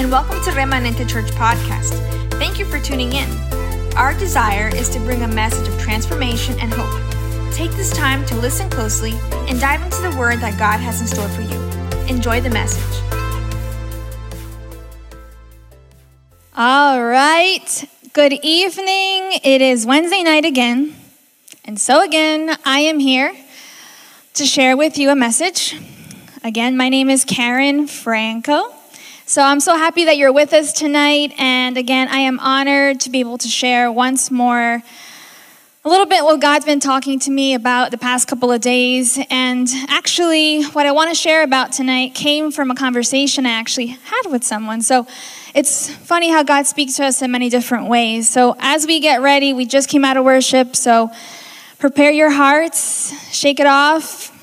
and welcome to Remanente Church Podcast. Thank you for tuning in. Our desire is to bring a message of transformation and hope. Take this time to listen closely and dive into the word that God has in store for you. Enjoy the message. All right. Good evening. It is Wednesday night again. And so, again, I am here to share with you a message. Again, my name is Karen Franco. So I'm so happy that you're with us tonight. And again, I am honored to be able to share once more a little bit what God's been talking to me about the past couple of days. And actually, what I want to share about tonight came from a conversation I actually had with someone. So it's funny how God speaks to us in many different ways. So as we get ready, we just came out of worship. So prepare your hearts, shake it off.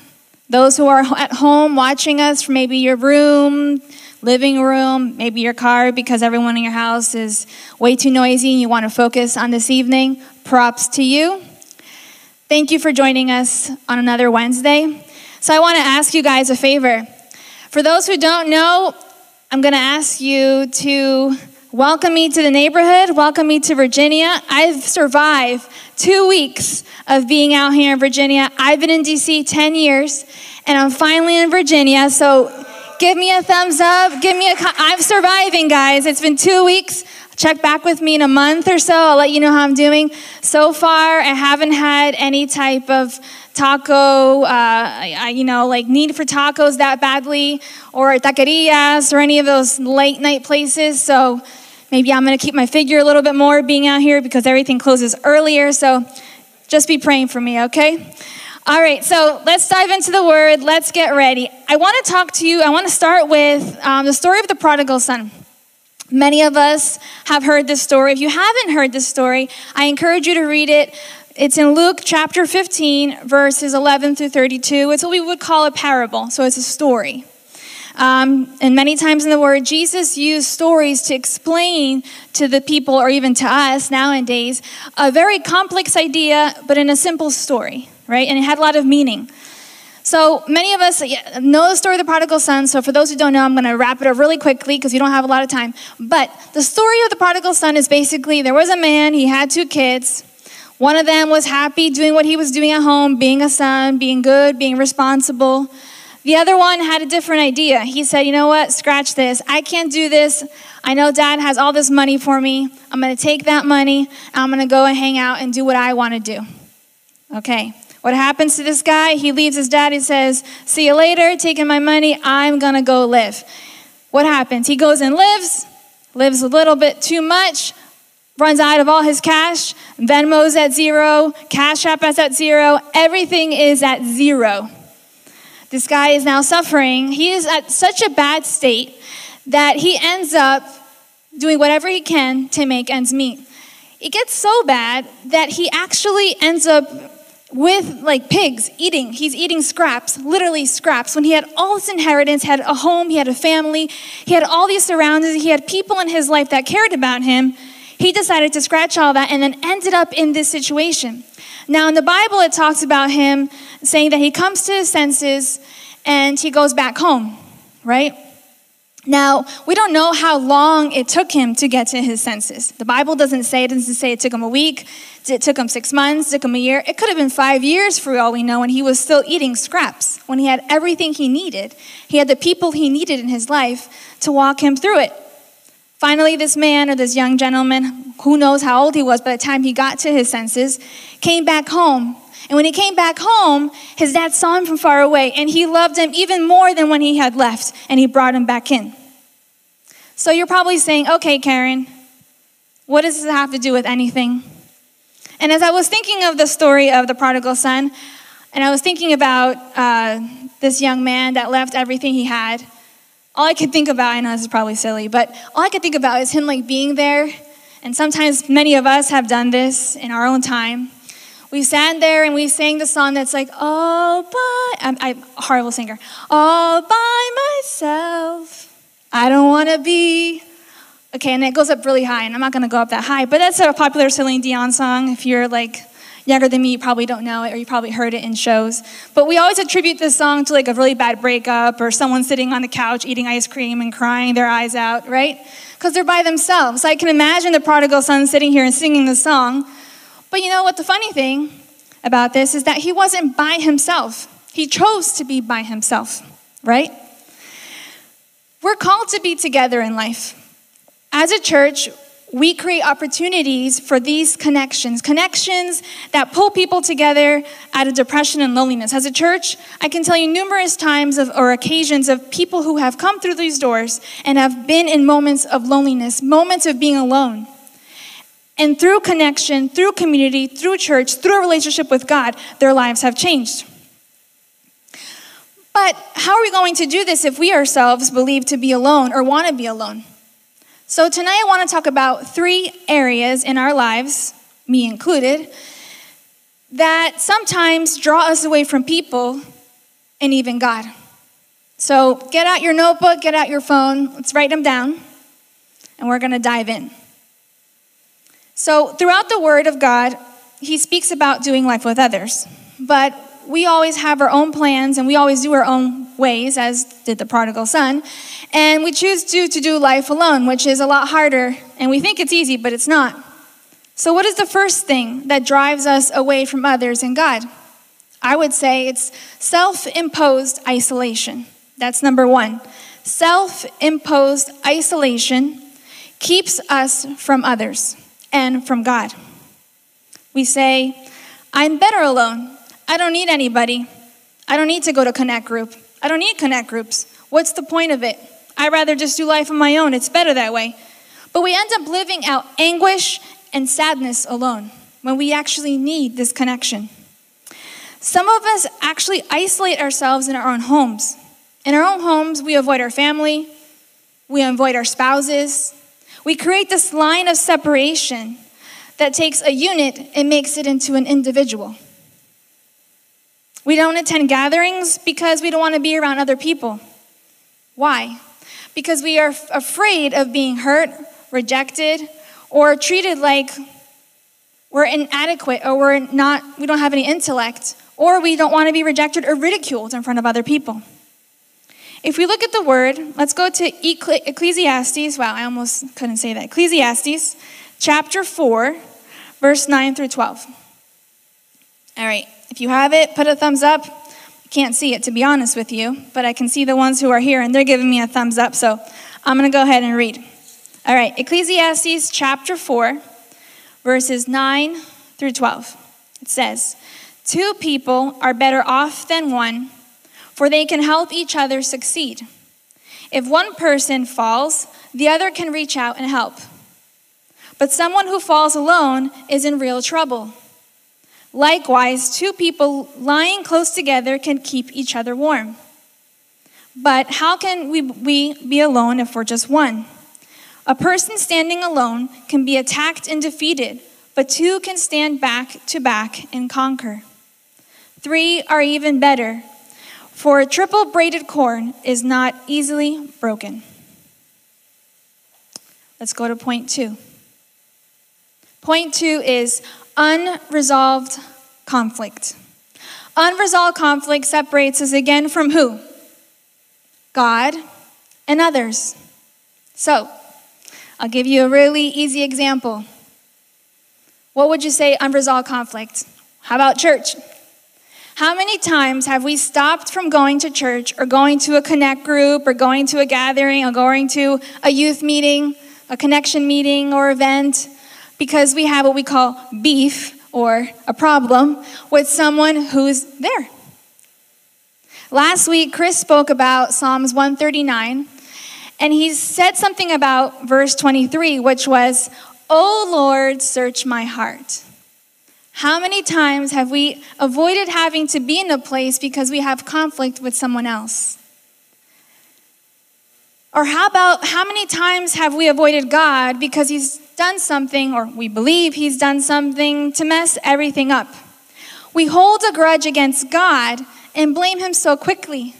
Those who are at home watching us from maybe your room, living room, maybe your car because everyone in your house is way too noisy and you want to focus on this evening, props to you. Thank you for joining us on another Wednesday. So, I want to ask you guys a favor. For those who don't know, I'm going to ask you to welcome me to the neighborhood, welcome me to Virginia. I've survived two weeks of being out here in Virginia. I've been in DC 10 years, and I'm finally in Virginia. So, Give me a thumbs up. Give me a. I'm surviving, guys. It's been two weeks. Check back with me in a month or so. I'll let you know how I'm doing. So far, I haven't had any type of taco, uh, I, you know, like need for tacos that badly, or taquerias, or any of those late night places. So maybe I'm going to keep my figure a little bit more being out here because everything closes earlier. So just be praying for me, okay? All right, so let's dive into the word. Let's get ready. I want to talk to you, I want to start with um, the story of the prodigal son. Many of us have heard this story. If you haven't heard this story, I encourage you to read it. It's in Luke chapter 15, verses 11 through 32. It's what we would call a parable, so it's a story. Um, and many times in the Word, Jesus used stories to explain to the people, or even to us nowadays, a very complex idea, but in a simple story right? And it had a lot of meaning. So many of us know the story of the prodigal son. So for those who don't know, I'm going to wrap it up really quickly because we don't have a lot of time. But the story of the prodigal son is basically there was a man, he had two kids. One of them was happy doing what he was doing at home, being a son, being good, being responsible. The other one had a different idea. He said, You know what? Scratch this. I can't do this. I know dad has all this money for me. I'm going to take that money. I'm going to go and hang out and do what I want to do. Okay. What happens to this guy? He leaves his dad. He says, See you later, taking my money. I'm going to go live. What happens? He goes and lives, lives a little bit too much, runs out of all his cash. Venmo's at zero, Cash App is at zero. Everything is at zero. This guy is now suffering. He is at such a bad state that he ends up doing whatever he can to make ends meet. It gets so bad that he actually ends up with like pigs eating. He's eating scraps, literally scraps. When he had all this inheritance, had a home, he had a family, he had all these surroundings, he had people in his life that cared about him, he decided to scratch all that and then ended up in this situation. Now, in the Bible, it talks about him saying that he comes to his senses and he goes back home, right? Now, we don't know how long it took him to get to his senses. The Bible doesn't say, it doesn't say it took him a week, it took him six months, it took him a year. It could have been five years for all we know, and he was still eating scraps when he had everything he needed. He had the people he needed in his life to walk him through it. Finally, this man or this young gentleman, who knows how old he was by the time he got to his senses, came back home. And when he came back home, his dad saw him from far away, and he loved him even more than when he had left, and he brought him back in. So you're probably saying, okay, Karen, what does this have to do with anything? And as I was thinking of the story of the prodigal son, and I was thinking about uh, this young man that left everything he had, all I could think about, I know this is probably silly, but all I could think about is him like being there. And sometimes many of us have done this in our own time. We sat there and we sang the song that's like, all by, I'm, I'm a horrible singer, all by myself. I don't want to be. Okay, and it goes up really high, and I'm not going to go up that high, but that's a popular Celine Dion song if you're like younger than me, you probably don't know it, or you probably heard it in shows. But we always attribute this song to like a really bad breakup, or someone sitting on the couch eating ice cream and crying their eyes out, right? Because they're by themselves. So I can imagine the prodigal son sitting here and singing the song. But you know what? The funny thing about this is that he wasn't by himself. He chose to be by himself, right? We're called to be together in life. As a church, we create opportunities for these connections, connections that pull people together out of depression and loneliness. As a church, I can tell you numerous times of, or occasions of people who have come through these doors and have been in moments of loneliness, moments of being alone. And through connection, through community, through church, through a relationship with God, their lives have changed. But how are we going to do this if we ourselves believe to be alone or want to be alone? So, tonight I want to talk about three areas in our lives, me included, that sometimes draw us away from people and even God. So, get out your notebook, get out your phone, let's write them down, and we're going to dive in. So, throughout the Word of God, He speaks about doing life with others. But we always have our own plans and we always do our own ways, as did the prodigal son. And we choose to, to do life alone, which is a lot harder. And we think it's easy, but it's not. So, what is the first thing that drives us away from others and God? I would say it's self imposed isolation. That's number one. Self imposed isolation keeps us from others and from God. We say, I'm better alone. I don't need anybody. I don't need to go to Connect Group. I don't need Connect Groups. What's the point of it? I'd rather just do life on my own. It's better that way. But we end up living out anguish and sadness alone when we actually need this connection. Some of us actually isolate ourselves in our own homes. In our own homes, we avoid our family, we avoid our spouses. We create this line of separation that takes a unit and makes it into an individual. We don't attend gatherings because we don't want to be around other people. Why? Because we are afraid of being hurt, rejected, or treated like we're inadequate or we're not we don't have any intellect or we don't want to be rejected or ridiculed in front of other people. If we look at the word, let's go to Ecclesiastes. Wow, I almost couldn't say that. Ecclesiastes chapter 4, verse 9 through 12. All right. If you have it, put a thumbs up. Can't see it, to be honest with you, but I can see the ones who are here, and they're giving me a thumbs up, so I'm going to go ahead and read. All right, Ecclesiastes chapter 4, verses 9 through 12. It says, Two people are better off than one, for they can help each other succeed. If one person falls, the other can reach out and help. But someone who falls alone is in real trouble. Likewise, two people lying close together can keep each other warm. But how can we, we be alone if we're just one? A person standing alone can be attacked and defeated, but two can stand back to back and conquer. Three are even better, for a triple braided corn is not easily broken. Let's go to point two. Point two is unresolved conflict. Unresolved conflict separates us again from who? God and others. So, I'll give you a really easy example. What would you say unresolved conflict? How about church? How many times have we stopped from going to church or going to a connect group or going to a gathering or going to a youth meeting, a connection meeting or event because we have what we call beef or a problem with someone who's there. Last week, Chris spoke about Psalms 139, and he said something about verse 23, which was, O Lord, search my heart. How many times have we avoided having to be in a place because we have conflict with someone else? Or how about how many times have we avoided God because He's done something, or we believe He's done something to mess everything up? We hold a grudge against God and blame Him so quickly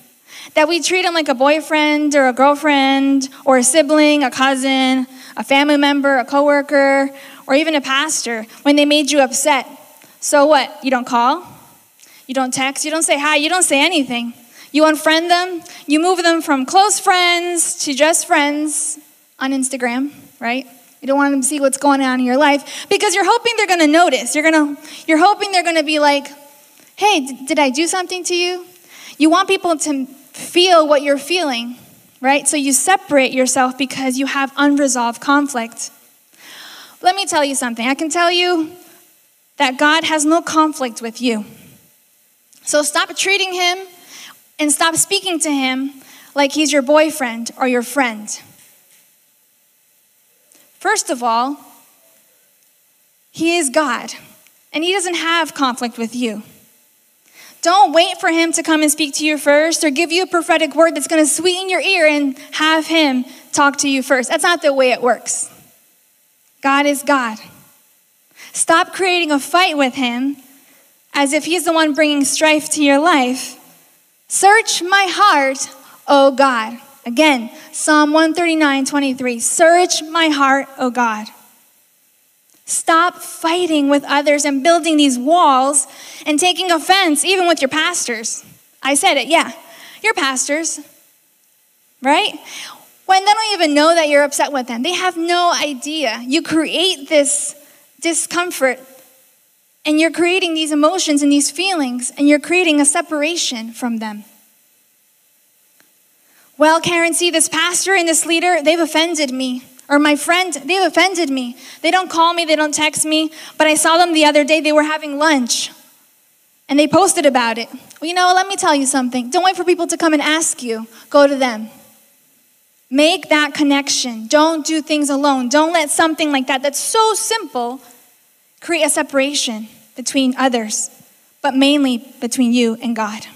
that we treat Him like a boyfriend or a girlfriend or a sibling, a cousin, a family member, a coworker, or even a pastor when they made you upset. So what? You don't call? You don't text? You don't say hi? You don't say anything. You unfriend them? You move them from close friends to just friends on Instagram, right? You don't want them to see what's going on in your life because you're hoping they're going to notice. You're going to you're hoping they're going to be like, "Hey, d- did I do something to you?" You want people to feel what you're feeling, right? So you separate yourself because you have unresolved conflict. Let me tell you something. I can tell you that God has no conflict with you. So stop treating him and stop speaking to him like he's your boyfriend or your friend. First of all, he is God, and he doesn't have conflict with you. Don't wait for him to come and speak to you first or give you a prophetic word that's going to sweeten your ear and have him talk to you first. That's not the way it works. God is God. Stop creating a fight with him as if he's the one bringing strife to your life. Search my heart, O God. Again, Psalm 139 23. Search my heart, O God. Stop fighting with others and building these walls and taking offense, even with your pastors. I said it, yeah. Your pastors, right? When they don't even know that you're upset with them, they have no idea. You create this discomfort and you're creating these emotions and these feelings, and you're creating a separation from them. Well, Karen, see, this pastor and this leader, they've offended me. Or my friend, they've offended me. They don't call me, they don't text me, but I saw them the other day, they were having lunch. And they posted about it. Well, you know, let me tell you something. Don't wait for people to come and ask you, go to them. Make that connection. Don't do things alone. Don't let something like that, that's so simple, create a separation between others, but mainly between you and God.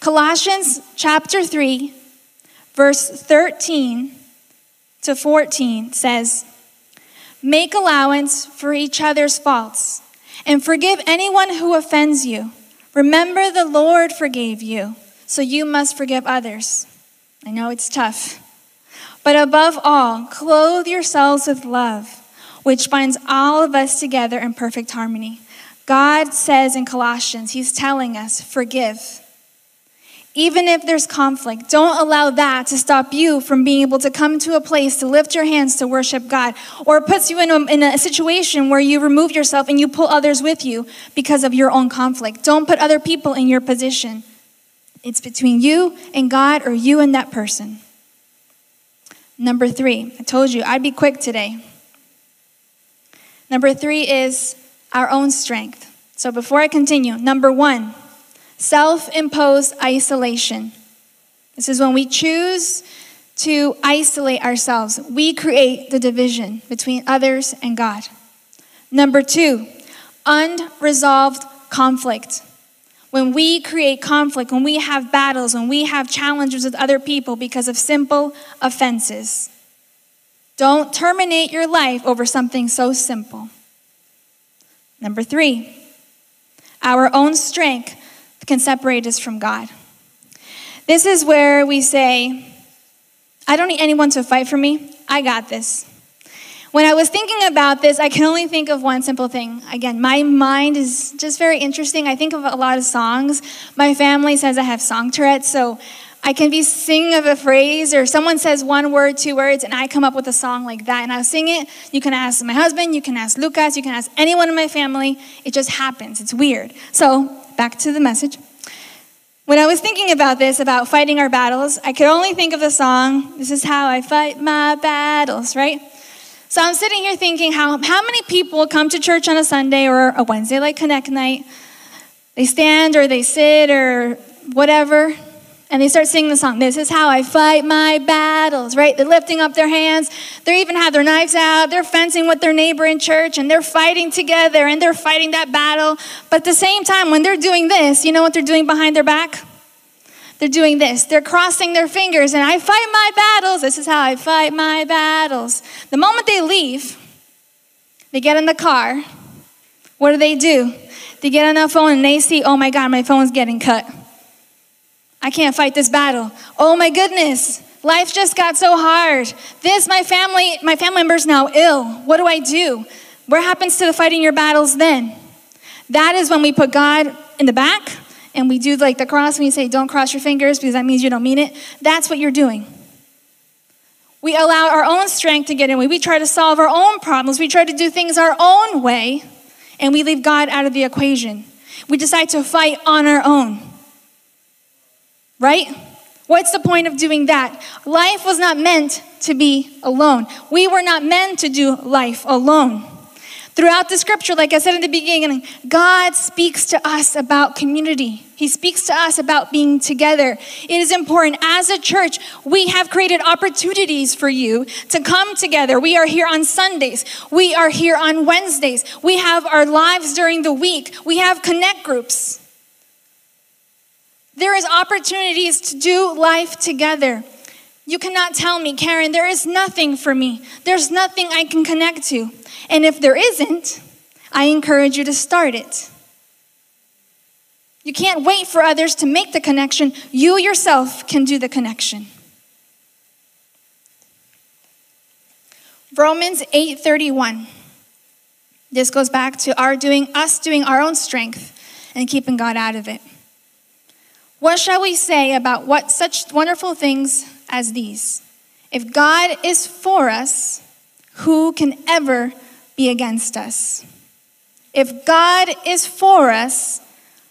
Colossians chapter 3, verse 13 to 14 says, Make allowance for each other's faults and forgive anyone who offends you. Remember, the Lord forgave you, so you must forgive others. I know it's tough. But above all, clothe yourselves with love, which binds all of us together in perfect harmony. God says in Colossians, He's telling us, forgive. Even if there's conflict, don't allow that to stop you from being able to come to a place to lift your hands to worship God, or it puts you in a, in a situation where you remove yourself and you pull others with you because of your own conflict. Don't put other people in your position. It's between you and God or you and that person. Number three, I told you I'd be quick today. Number three is our own strength. So before I continue, number one, self imposed isolation. This is when we choose to isolate ourselves, we create the division between others and God. Number two, unresolved conflict. When we create conflict, when we have battles, when we have challenges with other people because of simple offenses. Don't terminate your life over something so simple. Number three, our own strength can separate us from God. This is where we say, I don't need anyone to fight for me. I got this. When I was thinking about this, I can only think of one simple thing. Again, my mind is just very interesting. I think of a lot of songs. My family says I have song Tourette's, so I can be singing of a phrase or someone says one word, two words, and I come up with a song like that and I'll sing it. You can ask my husband, you can ask Lucas, you can ask anyone in my family. It just happens. It's weird. So, back to the message. When I was thinking about this, about fighting our battles, I could only think of the song, This is How I Fight My Battles, right? So I'm sitting here thinking how, how many people come to church on a Sunday or a Wednesday like Connect Night? They stand or they sit or whatever, and they start singing the song, This is how I fight my battles, right? They're lifting up their hands. They even have their knives out. They're fencing with their neighbor in church and they're fighting together and they're fighting that battle. But at the same time, when they're doing this, you know what they're doing behind their back? They're doing this. They're crossing their fingers and I fight my battles. This is how I fight my battles. The moment they leave, they get in the car. What do they do? They get on their phone and they see, oh my God, my phone's getting cut. I can't fight this battle. Oh my goodness, life just got so hard. This, my family, my family member's now ill. What do I do? What happens to the fighting your battles then? That is when we put God in the back and we do like the cross when you say, don't cross your fingers because that means you don't mean it. That's what you're doing. We allow our own strength to get in. the way. We try to solve our own problems. We try to do things our own way, and we leave God out of the equation. We decide to fight on our own. Right? What's the point of doing that? Life was not meant to be alone. We were not meant to do life alone. Throughout the scripture, like I said in the beginning, God speaks to us about community. He speaks to us about being together. It is important. As a church, we have created opportunities for you to come together. We are here on Sundays. We are here on Wednesdays. We have our lives during the week. We have connect groups. There is opportunities to do life together. You cannot tell me, Karen, there is nothing for me. There's nothing I can connect to. And if there isn't, I encourage you to start it. You can't wait for others to make the connection. You yourself can do the connection. Romans 8:31. This goes back to our doing us doing our own strength and keeping God out of it. What shall we say about what such wonderful things as these? If God is for us, who can ever be against us? If God is for us,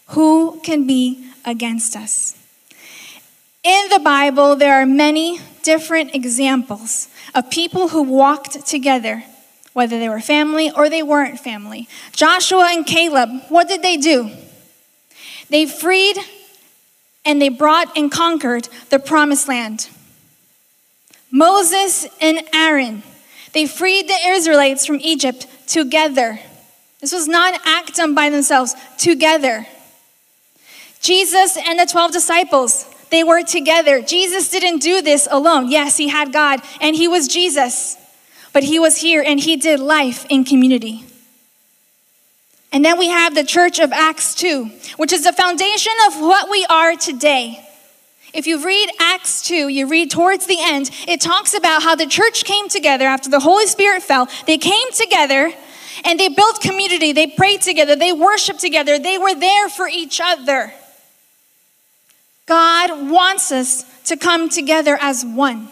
who can be against us? In the Bible, there are many different examples of people who walked together, whether they were family or they weren't family. Joshua and Caleb, what did they do? They freed and they brought and conquered the promised land. Moses and Aaron, they freed the Israelites from Egypt together. This was not an act done by themselves, together. Jesus and the 12 disciples, they were together. Jesus didn't do this alone. Yes, he had God and he was Jesus, but he was here and he did life in community. And then we have the church of Acts 2, which is the foundation of what we are today. If you read Acts 2, you read towards the end, it talks about how the church came together after the Holy Spirit fell. They came together and they built community. They prayed together. They worshiped together. They were there for each other. God wants us to come together as one.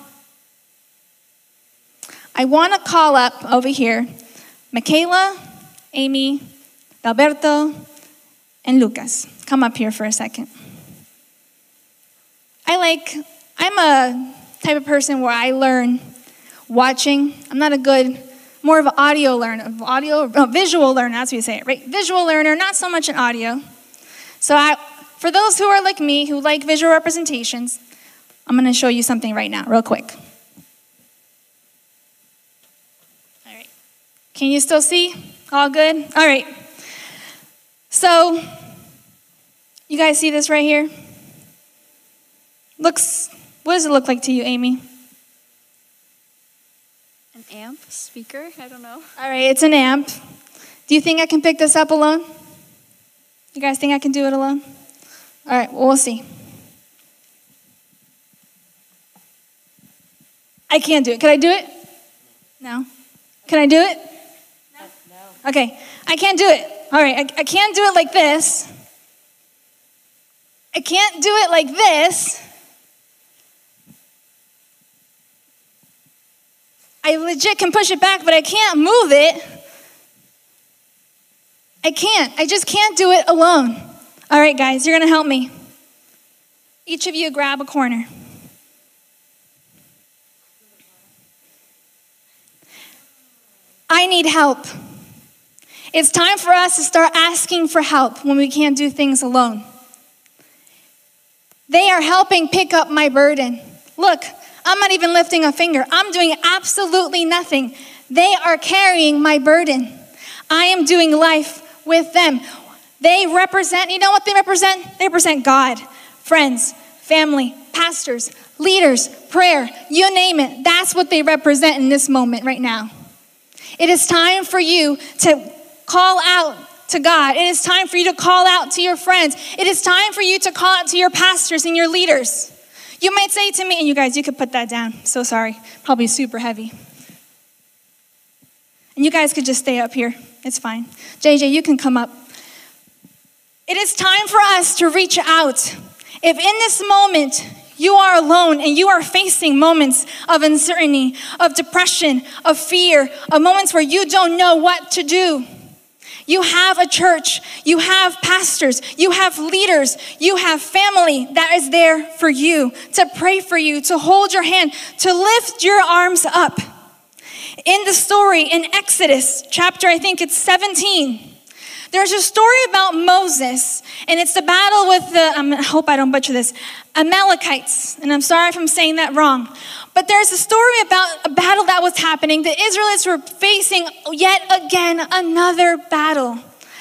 I want to call up over here Michaela, Amy, Alberto, and Lucas. Come up here for a second. I like, I'm a type of person where I learn watching. I'm not a good, more of an audio learner, audio, visual learner, that's what you say it, right? Visual learner, not so much an audio. So I, for those who are like me, who like visual representations, I'm going to show you something right now, real quick. All right. Can you still see? All good? All right. So, you guys see this right here? Looks, what does it look like to you, Amy? An amp, speaker, I don't know. All right, it's an amp. Do you think I can pick this up alone? You guys think I can do it alone? All right, well, we'll see. I can't do it. Can I do it? No. Can I do it? No. Okay, I can't do it. All right, I, I can't do it like this. I can't do it like this. I legit can push it back, but I can't move it. I can't. I just can't do it alone. All right, guys, you're going to help me. Each of you grab a corner. I need help. It's time for us to start asking for help when we can't do things alone. They are helping pick up my burden. Look, I'm not even lifting a finger. I'm doing absolutely nothing. They are carrying my burden. I am doing life with them. They represent, you know what they represent? They represent God, friends, family, pastors, leaders, prayer, you name it. That's what they represent in this moment right now. It is time for you to call out to God. It is time for you to call out to your friends. It is time for you to call out to your pastors and your leaders. You might say to me, and you guys, you could put that down. So sorry. Probably super heavy. And you guys could just stay up here. It's fine. JJ, you can come up. It is time for us to reach out. If in this moment you are alone and you are facing moments of uncertainty, of depression, of fear, of moments where you don't know what to do, you have a church, you have pastors, you have leaders, you have family that is there for you, to pray for you, to hold your hand, to lift your arms up. In the story in Exodus, chapter, I think it's 17, there's a story about Moses, and it's the battle with the, um, I hope I don't butcher this, Amalekites. And I'm sorry if I'm saying that wrong. But there's a story about a battle that was happening. The Israelites were facing yet again another battle.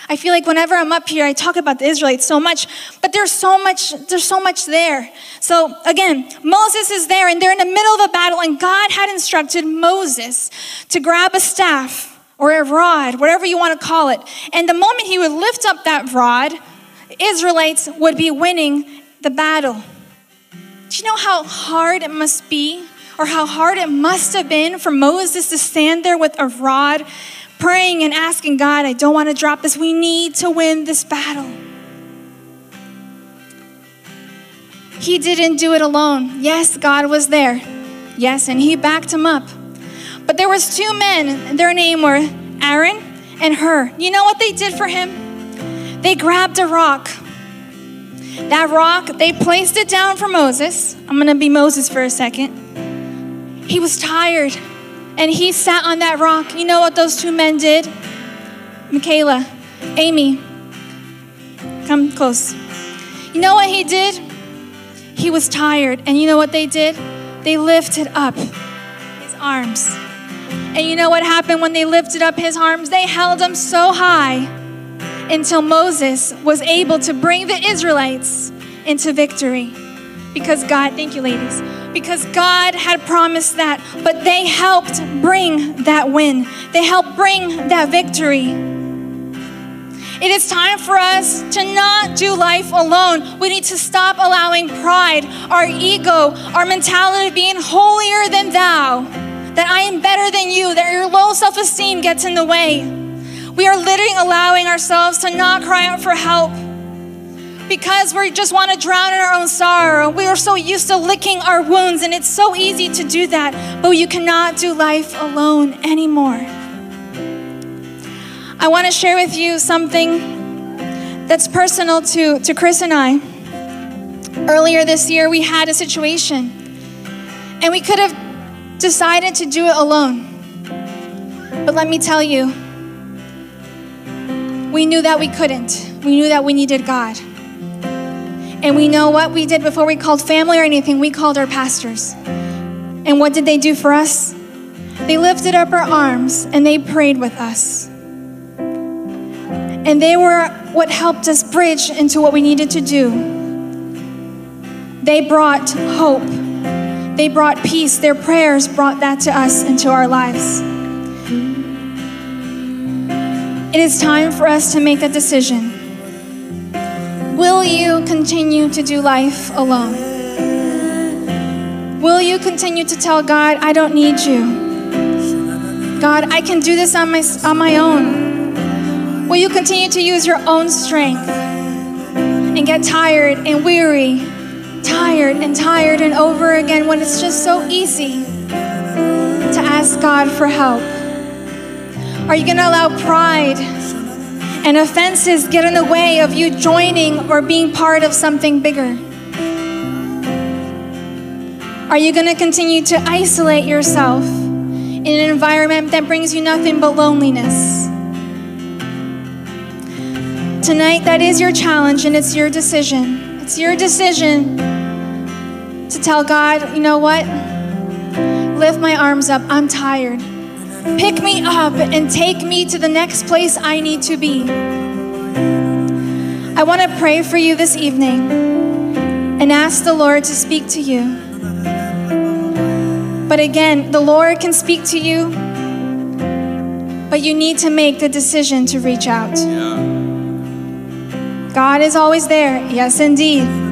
I feel like whenever I'm up here, I talk about the Israelites so much, but there's so much, there's so much there. So again, Moses is there and they're in the middle of a battle, and God had instructed Moses to grab a staff or a rod, whatever you want to call it. And the moment he would lift up that rod, Israelites would be winning the battle. Do you know how hard it must be, or how hard it must have been for Moses to stand there with a rod, praying and asking God, I don't want to drop this. We need to win this battle. He didn't do it alone. Yes, God was there. Yes, and he backed him up. But there was two men, their name were Aaron and Hur. You know what they did for him? They grabbed a rock. That rock, they placed it down for Moses. I'm going to be Moses for a second. He was tired and he sat on that rock. You know what those two men did? Michaela, Amy, come close. You know what he did? He was tired. And you know what they did? They lifted up his arms. And you know what happened when they lifted up his arms? They held him so high until Moses was able to bring the Israelites into victory. Because God, thank you, ladies, because God had promised that, but they helped bring that win. They helped bring that victory. It is time for us to not do life alone. We need to stop allowing pride, our ego, our mentality of being holier than thou that I am better than you, that your low self esteem gets in the way. We are literally allowing ourselves to not cry out for help because we just want to drown in our own sorrow. We are so used to licking our wounds, and it's so easy to do that, but you cannot do life alone anymore. I want to share with you something that's personal to, to Chris and I. Earlier this year, we had a situation, and we could have decided to do it alone. But let me tell you, we knew that we couldn't. We knew that we needed God. And we know what we did before we called family or anything, we called our pastors. And what did they do for us? They lifted up our arms and they prayed with us. And they were what helped us bridge into what we needed to do. They brought hope they brought peace. Their prayers brought that to us into our lives. It is time for us to make a decision. Will you continue to do life alone? Will you continue to tell God, I don't need you? God, I can do this on my, on my own. Will you continue to use your own strength and get tired and weary tired and tired and over again when it's just so easy to ask God for help? Are you going to allow pride and offenses get in the way of you joining or being part of something bigger? Are you going to continue to isolate yourself in an environment that brings you nothing but loneliness? Tonight, that is your challenge and it's your decision. It's your decision to tell God, you know what? Lift my arms up. I'm tired. Pick me up and take me to the next place I need to be. I want to pray for you this evening and ask the Lord to speak to you. But again, the Lord can speak to you, but you need to make the decision to reach out. God is always there. Yes, indeed.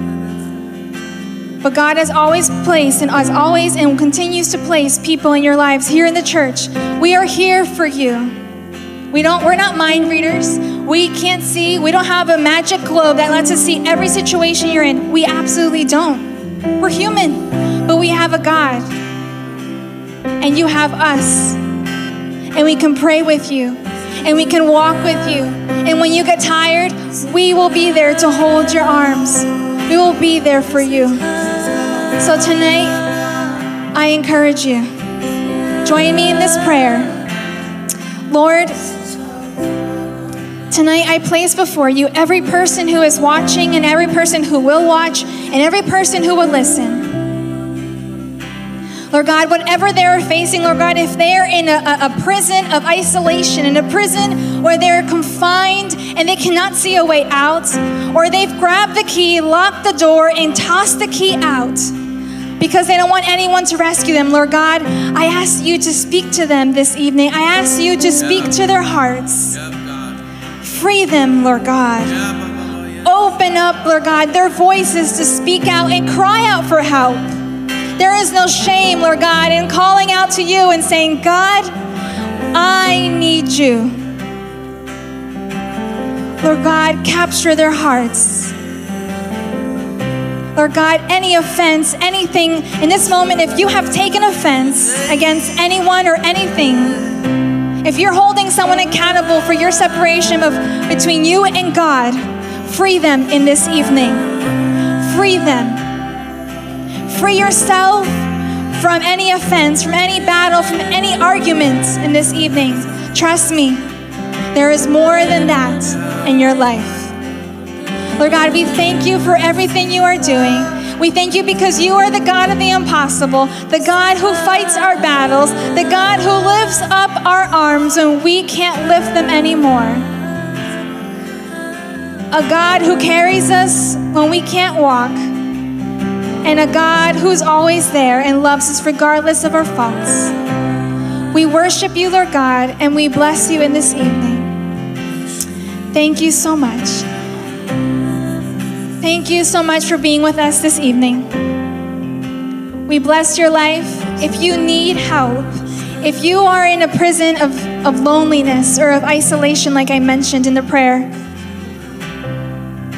But God has always placed and has always and continues to place people in your lives here in the church. We are here for you. We don't we're not mind readers. We can't see. We don't have a magic globe that lets us see every situation you're in. We absolutely don't. We're human, but we have a God. And you have us. And we can pray with you. And we can walk with you. And when you get tired, we will be there to hold your arms. We will be there for you. So tonight, I encourage you. Join me in this prayer. Lord, tonight I place before you every person who is watching and every person who will watch and every person who will listen. Lord God, whatever they're facing, Lord God, if they're in a, a, prison of isolation, in a prison where they're confined and they cannot see a way out, or they've grabbed the key, locked the door, and tossed the key out because they don't want anyone to rescue them, Lord God, I ask you to speak to them this evening. I ask you to speak to their hearts. Free them, Lord God. Open up, Lord God, their voices to speak out and cry out for help. There is no shame, Lord God, in calling out to you and saying, God, I need you. Lord God, capture their hearts. Lord God, any offense, anything in this moment, if you have taken offense against anyone or anything, if you're holding someone accountable for your separation of between you and God, free them in this evening. Free them. Free yourself from any offense, from any battle, from any arguments in this evening. Trust me, there is more than that in your life. Lord God, we thank you for everything you are doing. We thank you because you are the God of the impossible, the God who fights our battles, the God who lifts up our arms when we can't lift them anymore. A God who carries us when we can't walk and a God who's always there and loves us regardless of our faults. We worship you, Lord God, and we bless you in this evening. Thank you so much. Thank you so much for being with us this evening. We bless your life. If you need help, if you are in a prison of, of loneliness or of isolation, like I mentioned in the prayer,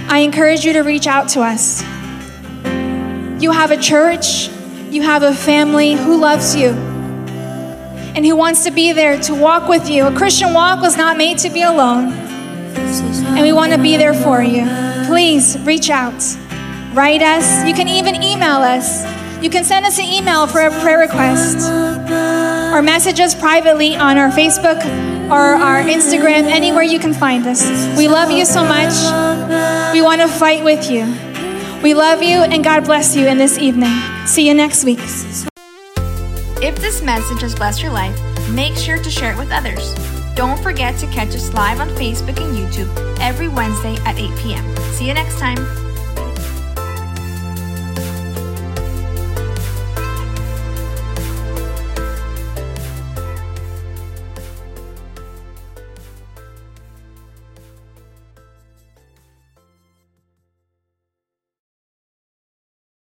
I encourage you to reach out to us. You have a church, you have a family who loves you and who wants to be there to walk with you. A Christian walk was not made to be alone, and we want to be there for you. Please reach out, write us. You can even email us. You can send us an email for a prayer request or message us privately on our Facebook or our Instagram, anywhere you can find us. We love you so much. We want to fight with you. We love you and God bless you in this evening. See you next week. If this message has blessed your life, make sure to share it with others. Don't forget to catch us live on Facebook and YouTube every Wednesday at 8 p.m. See you next time.